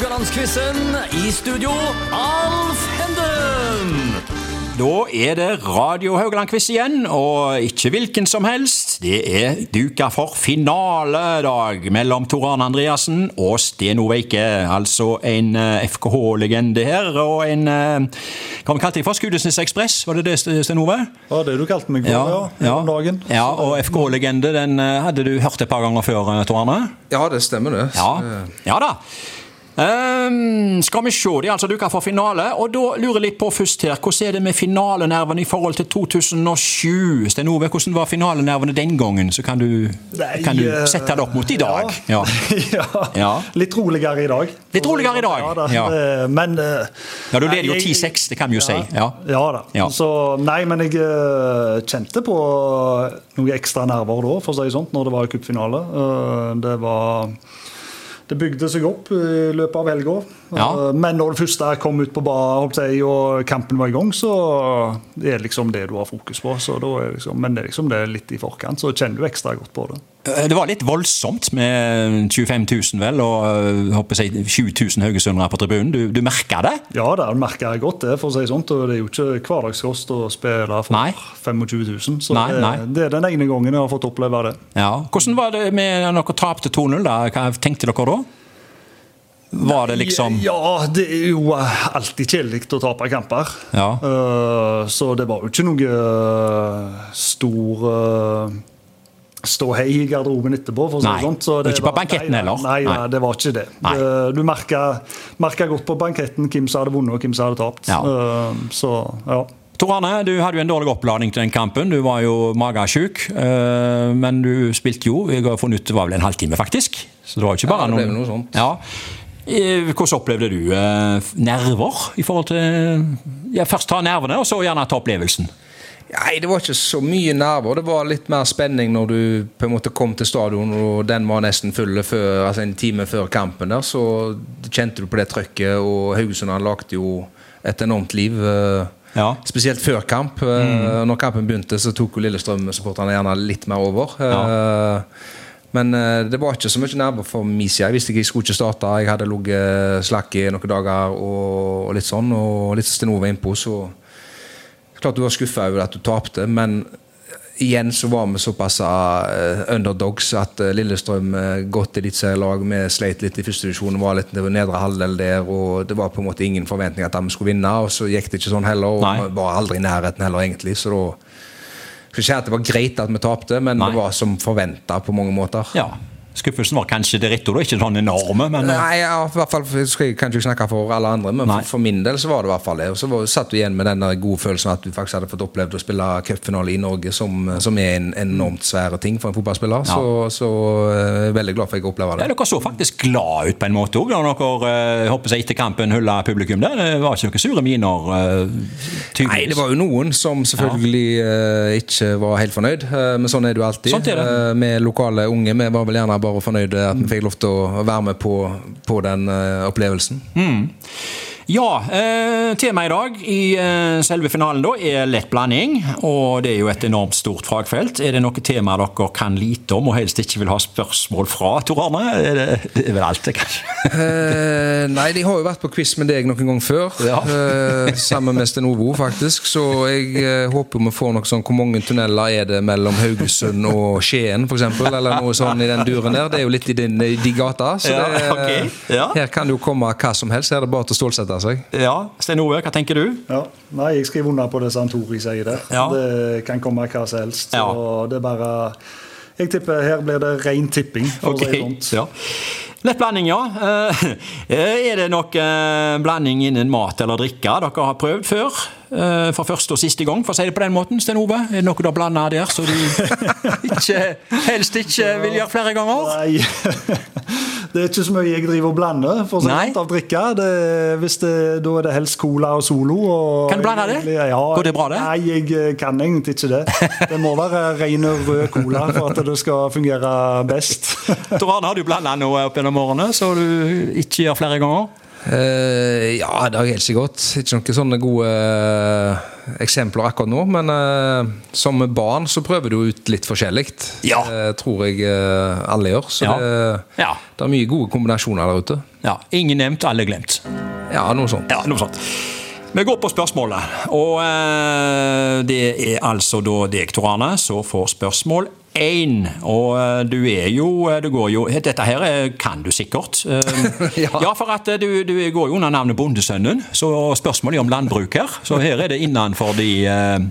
Haugalandsquizen. I studio, Alf Henden. Da er det Radio Haugaland-quiz igjen, og ikke hvilken som helst. Det er duka for finaledag mellom Tor Arne Andreassen og Sten Veike. Altså en eh, FKH-legende her, og en eh, Hva vi kalte deg for? Skudenes Ekspress, var det det, Sten Ove? Ja, det du kalte meg for, ja. ja, om dagen. ja og FKH-legende, den eh, hadde du hørt et par ganger før, eh, Tor Arne? Ja, det stemmer det. Ja, ja da. Ehm, skal vi se, Det er altså duka for finale. Og da lurer jeg litt på først her, hvordan er det med finalenervene i forhold til 2007? Sten Ove, hvordan var finalenervene den gangen? Så kan du, Nei, kan du eh, sette det opp mot i dag. Ja. Ja. ja. Litt roligere i dag. Litt roligere i dag, Ja, da, ja. eh, Men eh, Ja, du leder jo 10-6, det kan vi jo si. Ja. Ja da. Så, nei, men jeg kjente på noen ekstra nerver da, for å si det sånn, når det var cupfinale. Det var Det bygde seg opp i løpet av helga. Ja. Men når det første kom ut på bar jeg, og kampen var i gang, så det er liksom det du har fokus på. Så da er liksom, men det er liksom det litt i forkant, så kjenner du ekstra godt på det. Eh, Det var litt voldsomt med 25 000 vel, og håper jeg, 7000 haugesundere på tribunen. Du, du merka det? Ja, det merker jeg godt, det, for å si sånt. Og det er jo ikke hverdagskost å spille for Nei. 25 000. Så Nei, det, nei. det er den ene gangen jeg har fått oppleve det. Ja. Hvordan var det med når dere tapte 2-0? Hva tenkte dere da? Var det liksom Ja, det er jo eh, alltid kjedelig å tape kamper. Ja. Uh, så det var jo ikke noe eh, stor uh, ståhei i garderoben etterpå. for å si sånt. Så og ikke på banketten heller. Nei, nei, Nei. det var ikke det. Nei. Du merka, godt på banketten hvem som hadde vunnet og hvem som hadde tapt. Ja. Eh, så ja. Tor Arne, du hadde jo en dårlig oppladning til den kampen. Du var jo magesjuk. eh, Men du spilte jo jeg har funnet ut, det var vel en halvtime, faktisk. Så det var jo ikke Ja, bare det ble noen noe sånt. Ja. Eh, Hvordan opplevde du eh, nerver i forhold til ja, Først ta nervene, og så gjerne ta opplevelsen. Nei, det var ikke så mye nerver. Det var litt mer spenning når du på en måte kom til stadion, og den var nesten full før, altså en time før kampen. der, Så kjente du på det trøkket, og Haugesund lagde jo et enormt liv. eh, Ja. Spesielt før kamp. Mm. Når kampen begynte, så tok jo Lillestrøm-supporterne gjerne litt mer over. Eh, Men eh, det var ikke så mye nerver for min side. Jeg visste ikke jeg skulle ikke starte. Jeg hadde ligget slakk i noen dager og, og litt sånn. Og litt som Sten var innpå, så Klart du var skuffa over at du tapte, men igjen så var vi såpass eh, underdogs at Lillestrøm Lillestrøm, i godt eliteserielag, vi sleit litt i første divisjon, var litt nedre halvdel der, og det var på en måte ingen forventning at de skulle vinne, og så gikk det ikke sånn heller, og Nei. var aldri i nærheten heller, egentlig, så da skal ikke si at det var greit at vi tapte, men Nei. det var som forventa på mange måter. ja. Skuffelsen var kanskje det rette ordet, ikke sånn enorme, men eh, Nei, ja, i hvert fall skal jeg kan ikke snakke for alle andre, men for, for min del så var det i hvert fall det. Og så var, satt du igjen med den der gode følelsen at du faktisk hadde fått opplevd å spille cupfinale i Norge, som, som er en enormt svære ting for en fotballspiller. Ja. Så, så er veldig glad for at jeg det ja, dere så faktisk glad ut på en måte òg, når dere eh, håper jeg, etter kampen hylla publikum. der. Det var ikke noen sure miner, Uh. Nei, det var jo noen som selvfølgelig uh, ikke var helt fornøyd, men sånn er det jo alltid. Sånn er det. Med lokale unge. Vi var vel gjerne bare fornøyd at vi fikk lov til å være med på, på den eh, opplevelsen. Ja, eh, temaet i dag i eh, selve finalen da er lett blanding. Og det er jo et enormt stort fagfelt. Er det noe tema dere kan lite om og helst ikke vil ha spørsmål fra, Tor Arne? Er det, det er vel alt det, kanskje? Eh, nei, de har jo vært på quiz med deg noen gang før. Ja. eh, sammen med Stenovo, faktisk. Så jeg eh, håper vi får noe sånn Hvor mange tunneler er det mellom Haugesund og Skien, f.eks.? Eller noe sånn i den duren der. Det er jo litt i din, i de gata. Så Ja, det, okay. Ja. her kan det jo komme hva som helst. Her er det bare til å stålsette seg. Ja, Stein Ove, hva tenker du? Ja, nei, jeg skriver under på det Santori sier der. Ja. Det kan komme hva som helst. Ja. Og det er bare Jeg tipper her blir det ren tipping, for å si sånt. Ja. Ja. Eh, Er det nok eh, blanding innen mat eller drikke dere har prøvd før? Eh, For første og siste gang, for å si det på den måten. Sten Ove, er det noe du har blanda der så du ikke, helst ikke vil gjøre flere ganger? Nei, det er ikke så mye jeg driver og blander for det, av drikke. Det, hvis det, da er det helst cola og Solo. Og Kan du blande det? Ja, Går det bra, det? Nei, jeg eh, kan egentlig ikke det. Det må være ren rød cola for at det skal fungere best. Tor Arne, har du blanda noe opp gjennom årene så du ikke gjør flere ganger? Uh, ja, det har jeg helt sikkert. Ikke noen sånne gode eksempler akkurat nå, men uh, som barn så prøver du ut litt forskjellig. Ja. Det tror jeg uh, alle gjør. Så Ja. det, Ja. det er mye gode kombinasjoner der ute. Ja, Ingen nevnt, alle glemt. Ja, noe sånt. Ja, noe sånt. Vi går på spørsmålet, og eh, det er altså da deg, Tor Arne, som får spørsmål én. Og eh, du er jo eh, Du går jo Dette her kan du sikkert. Eh, Ja. ja, for at eh, du, du går jo under navnet Bondesønnen, så spørsmålet er om landbruk her. Så her er det innenfor de eh,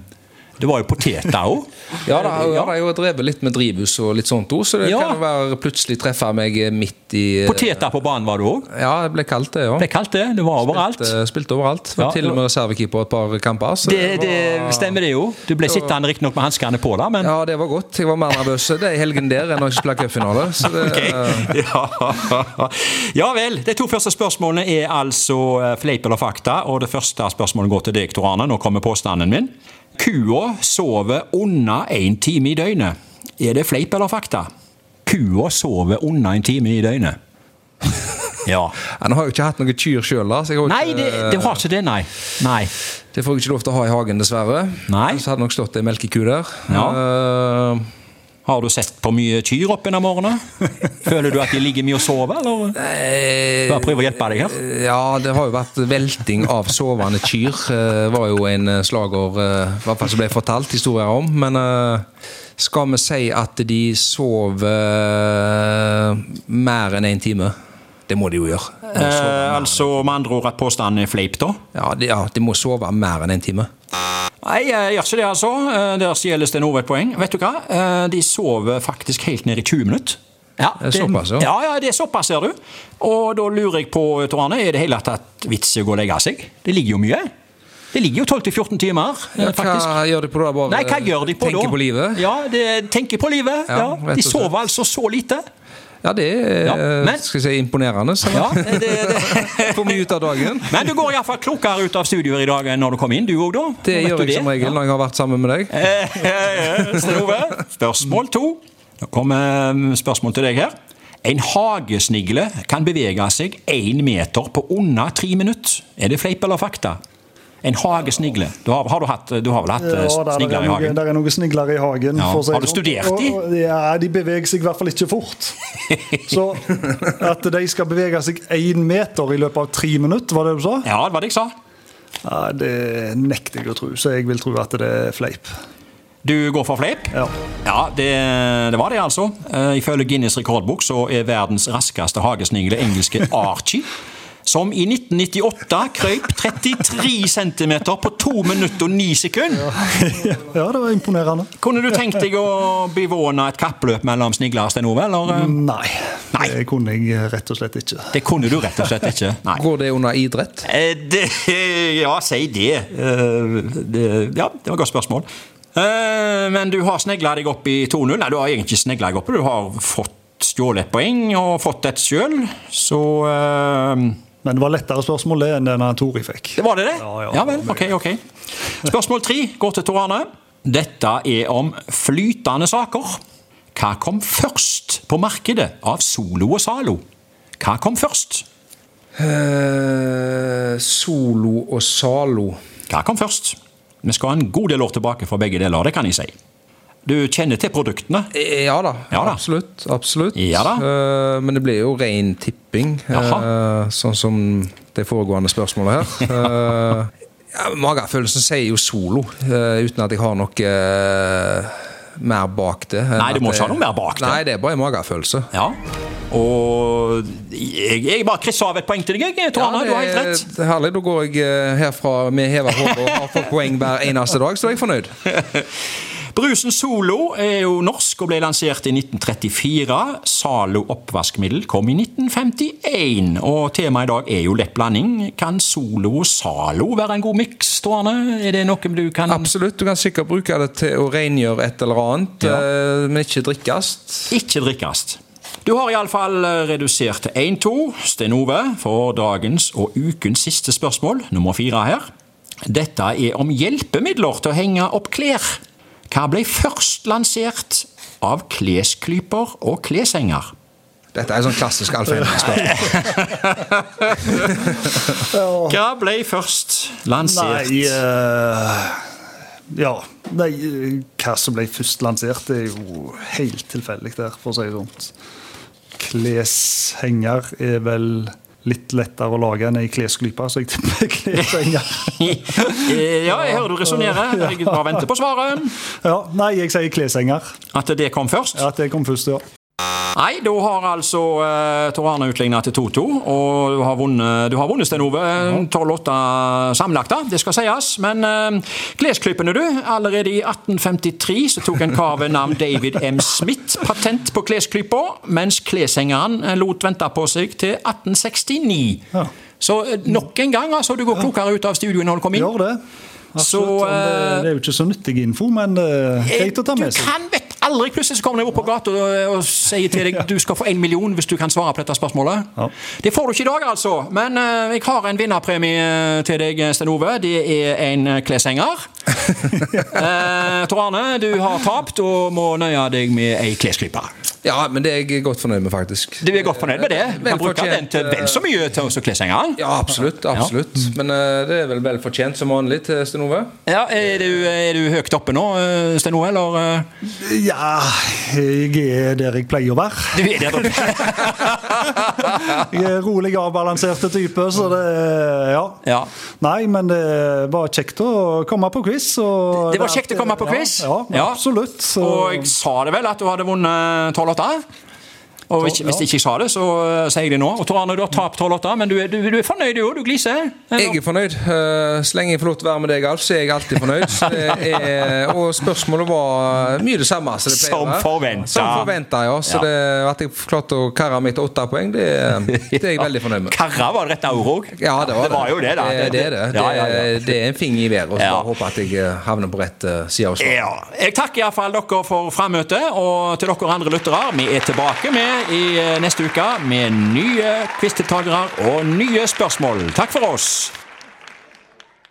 Det var jo poteter òg. Ja, da ja. da, jeg jo drevet litt med drivhus og litt sånt òg, så det Ja. kan jo være plutselig treffe meg midt i eh, Poteter på banen var du òg. Ja, det ble kalt det, ja. Det er kaldt, det. Det var overalt. Spilte, spilte overalt. Var Ja, til og med reservekeeper et par kamper. Så Det, det var- stemmer det jo. Du ble sittende riktignok med hanskene på, da, men Ja, det var godt. Jeg var mer nervøs de helgen der enn når jeg spilte cupfinale. Det, ja. ja vel. De to første spørsmålene er altså eh, fleip eller fakta. Og det første spørsmålet går til deg, Tor Arne. Nå kommer påstanden min. Kua sover under én time i døgnet. Er det fleip eller fakta? Kua sover under en time i døgnet. Ja. Nå har jo ikke hatt noe kyr sjøl, da. Så jeg har Nei, det, det har ikke det, nei. Nei. det får jeg ikke lov til å ha i hagen, dessverre. Nei. Så hadde nok stått ei melkeku der. Ja. Eh, Har du sett på mye kyr opp gjennom årene? Føler du at de ligger mye og sover, eller? eh, Bare prøve å hjelpe deg her. Ja, det har jo vært velting av sovende kyr. Det var jo en eh, slager eh, i hvert fall som ble fortalt historier om. Men eh, skal vi si at de sov eh, mer enn én en time? Det må de jo gjøre. De Eh, altså med andre ord at påstanden er fleip, da? Ja, de, ja, de må sove mer enn én en time. Nei, jeg gjør ikke det, altså. Eh, Der stjeles det noe et poeng. Vet du hva? Eh, De sover faktisk helt ned i 20 minutter. Ja, Det er såpass, ja. ja. Ja, det er såpass, ser du. Og da lurer jeg på, Tor er det hele tatt vits i å gå og legge seg? Det ligger jo mye. Det ligger jo 12-14 timer, eh, Ja, hva gjør de på da? Bare Nei, hva gjør de på da? tenker på livet? Ja, de, tenker på livet. Ja, Ja, De sover altså så lite. Ja, det er Ja, men- skal jeg si, imponerende. Så Ja, det, det. Får mye ut av dagen. Men du går iallfall klokere ut av studioet i dag enn når du kom inn, du òg, da? Det Vet gjør jeg jeg som regel når jeg har vært sammen med deg. Stove, spørsmål to. Nå kommer mm, spørsmål til deg her. En hagesnigle kan bevege seg én meter på under tre minutter. Er det fleip eller fakta? En hagesnigle. Du har, har, du, hatt, du har vel hatt eh, Ja, snigler er i hagen? Ja, det er noen snigler i hagen. Ja. si Har du sånn. studert de? Og- og- Ja, de beveger seg i hvert fall ikke fort. Så at de skal bevege seg én meter i løpet av tre minutter, var det du sa? Ja, det var det jeg sa. Ja, det nekter jeg å tro, så jeg vil tro at det er fleip. Du går for fleip? Ja. Ja, det, det var det, altså. Eh, ifølge Guinness rekordbok så er verdens raskeste hagesnigle engelske Archie. Som i 1998 krøyp 33 cm på 2 minutter og 9 sekunder. ja, det var imponerende. Kunne du tenkt deg å bevåne et kappløp mellom snigler, og Ove? Eller? eh? Nei, Nei. det kunne jeg rett og slett ikke. Det kunne du rett og slett ikke. Nei. Går det under idrett? Eh, Det, ja, si det. Eh, det. Ja, det var et godt spørsmål. Eh, Men du har snegla deg opp i 2-0. Nei, du har egentlig ikke snegla deg opp. Du har fått stjålet et poeng og fått et sjøl. Så Men det var lettere spørsmål det enn den Tori fikk. Det var det, det? Ja, ja. vel. Ok, ok. Spørsmål tre går til Tor Arne. Dette er om flytende saker. Hva kom først på markedet av Solo og Zalo? Hva kom først? Eh, solo og Zalo. Hva kom først? Vi skal ha en god del år tilbake for begge deler, det kan jeg si. Du kjenner til produktene? Eh, Ja da, Ja da. absolutt. absolutt. Ja da. Eh, men det blir jo ren tipping, eh, sånn som det foregående spørsmålet her. Eh, ja, magefølelsen sier jo solo, eh, uten at jeg har noe eh, mer bak det. Nei, du må ikke ha noe mer bak det. Nei, det er bare en magefølelse. Ja. Og jeg, jeg bare krysser av et poeng til deg, jeg, Tor Arne. Du har helt rett. det er herlig. Da går jeg eh, herfra med heva hode og har fått poeng hver eneste dag, så er jeg fornøyd. Brusen Solo er jo norsk og ble lansert i 1934. Zalo oppvaskmiddel kom i 1951. Og temaet i dag er jo lett blanding. Kan Solo og Zalo være en god miks, Tor Er det noe du kan Absolutt. Du kan sikkert bruke det til å rengjøre et eller annet, Ja. eh, men ikke drikkes. Ikke drikkes. Du har iallfall redusert til 1-2, Sten Ove, for dagens og ukens siste spørsmål, nummer fire her. Dette er om hjelpemidler til å henge opp klær. Hva ble først lansert av klesklyper og kleshenger? Dette er sånn klassisk Alf Henrik-spørsmål. Hva ble først lansert? Nei, uh, Ja. Nei, hva som ble først lansert, det er jo helt tilfeldig der, for å si det sånn. Kleshenger er vel litt lettere å lage enn ei klesklype, så jeg tipper kleshenger. ja, jeg hører du resonnerer. Jeg bare venter på svaret. Ja, nei, jeg sier klesenger At det kom først? At det kom først, ja. Nei, da har altså uh, Tor Arne utligna til 2-2, og du har vunnet, du har vunnet Sten Ove. 12-8 sammenlagt, det skal sies. Men uh, klesklypene, du. Allerede i 1853 så tok en kar ved navn David M. Smith patent på klesklypa, mens kleshengeren eh, lot vente på seg til 1869. Ja. Så uh, nok en gang, altså. Du går klokere ut av studioet når du kom inn. Gjør det. Absolutt. Så, det, eh, det er jo ikke så nyttig info, men greit å ta med seg. Du kan vet aldri plutselig kommer de opp på gata og, og sier til deg du skal få en million hvis du kan svare på dette spørsmålet. Ja. Det får du ikke i dag, altså. Men uh, jeg har en vinnerpremie eh, til deg, Sten Ove. Det er en eh, kleshenger. Uh, Tor Arne, du har tapt og må nøye deg med ei klesklype. Ja, men det er jeg godt fornøyd med, faktisk. Du er godt fornøyd med det? Du kan bruke den til vel så mye til også kleshengeren. Ja, absolutt. absolutt. Men eh, det er vel vel fortjent som vanlig til Sten Ove? Ja, er du, er du høyt oppe nå, eh, Sten Ove, eller? eh? Ja, jeg er der jeg pleier å være. Du er der du Jeg er rolig avbalanserte type, så det Ja. Ja. Nei, men det var kjekt å komme på quiz. Og- Det var kjekt å komme på quiz. Ja, ja, Ja. absolutt. Så, Og jeg sa det vel at du hadde vunnet 12-8? Og hvis, hvis ikke sa det, så uh, sier jeg det nå. Og Torane, du har tapt 12-8, men du, er- du, du er fornøyd, du? Du gliser? Jeg er fornøyd. Eh, Så lenge jeg får lov til å være med deg, Alf, så er jeg alltid fornøyd. Så er, og spørsmålet var mye det samme. Som, det Som forventa. Som forventa, ja. Så Ja. det, at jeg klarte å karre meg til åtte poeng, det, det er jeg veldig fornøyd med. Karre var det rette ordet òg? Ja, det var det. Det var jo det, da. Det, det er det. Ja, ja, ja. Det, er en finger i været. Og så Ja. håper at jeg eh, havner på rett eh, side av svaret. Ja. Jeg takker iallfall dere for frammøtet, og til dere andre lyttere, vi er tilbake med i eh, neste uke med nye quizdeltakere og nye spørsmål. Takk for oss.